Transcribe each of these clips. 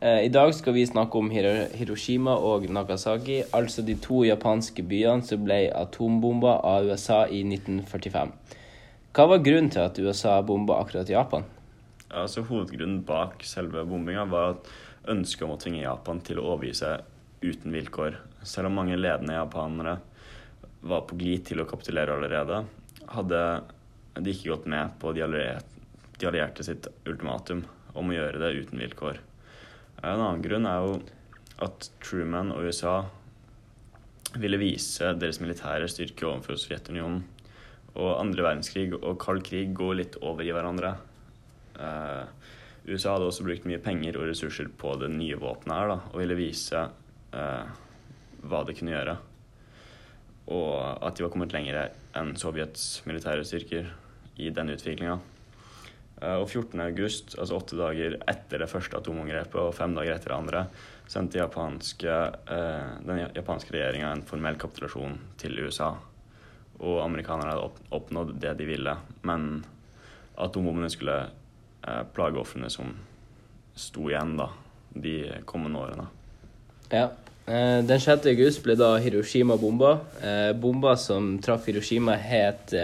Eh, I dag skal vi snakke om Hiroshima og Nagasaki, altså de to japanske byene som ble atombomba av USA i 1945. Hva var grunnen til at USA bomba akkurat Japan? Altså, hovedgrunnen bak selve bombinga var at ønsket om å tvinge Japan til å overgi seg uten vilkår. Selv om mange ledende japanere var på glid til å kapitulere allerede, hadde de ikke gått med på de allierte, de allierte sitt ultimatum om å gjøre det uten vilkår. En annen grunn er jo at Truman og USA ville vise deres militære styrke overfor Sovjetunionen. Og andre verdenskrig og kald krig går litt over i hverandre. Eh, USA hadde også brukt mye penger og ressurser på det nye våpenet her, da, og ville vise eh, hva det kunne gjøre. Og at de var kommet lenger enn Sovjets militære styrker i den utviklinga. Eh, og 14. august, altså åtte dager etter det første atomangrepet og fem dager etter det andre, sendte japanske, eh, den japanske regjeringa en formell kapitulasjon til USA. Og amerikanerne hadde oppnådd det de ville, men atombombene skulle eh, plage ofrene som sto igjen da, de kommende årene. Ja. Den 6. august ble da Hiroshima bomba. Bomba som traff Hiroshima, het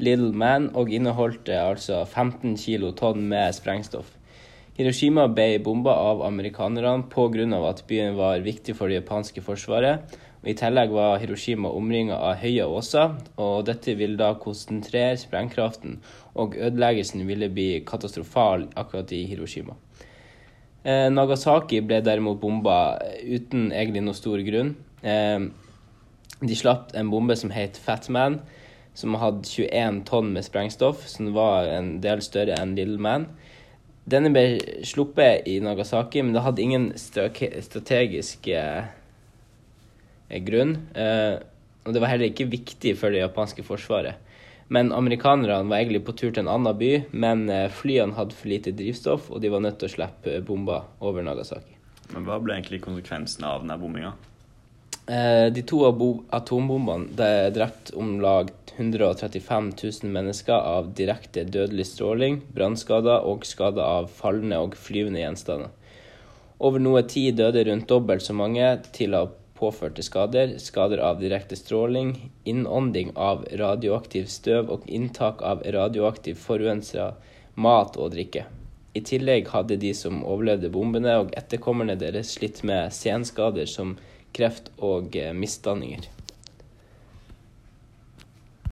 Little Man og inneholdt eh, altså 15 kilo tonn med sprengstoff. Hiroshima ble bomba av amerikanerne pga. at byen var viktig for det japanske forsvaret. I tillegg var Hiroshima omringa av høye åser, og dette ville da konsentrere sprengkraften, og ødeleggelsen ville bli katastrofal akkurat i Hiroshima. Eh, Nagasaki ble derimot bomba uten egentlig noe stor grunn. Eh, de slapp en bombe som het Fat Man, som hadde 21 tonn med sprengstoff, som var en del større enn Little Man. Denne ble sluppet i Nagasaki, men det hadde ingen strategisk eh, grunn. Eh, og det var heller ikke viktig for det japanske forsvaret. Men amerikanerne var egentlig på tur til en annen by, men eh, flyene hadde for lite drivstoff, og de var nødt til å slippe bomber over Nagasaki. Men hva ble egentlig konsekvensen av denne bombinga? Eh, De to atombombene det drepte om lag 135 000 mennesker av direkte dødelig stråling, brannskader og skader av fallende og flyvende gjenstander. Over noe tid døde rundt dobbelt så mange til av påførte skader, skader av direkte stråling, innånding av radioaktiv støv og inntak av radioaktiv forurensa mat og drikke. I tillegg hadde de som overlevde bombene og etterkommerne deres slitt med senskader som kreft og eh, misdanninger.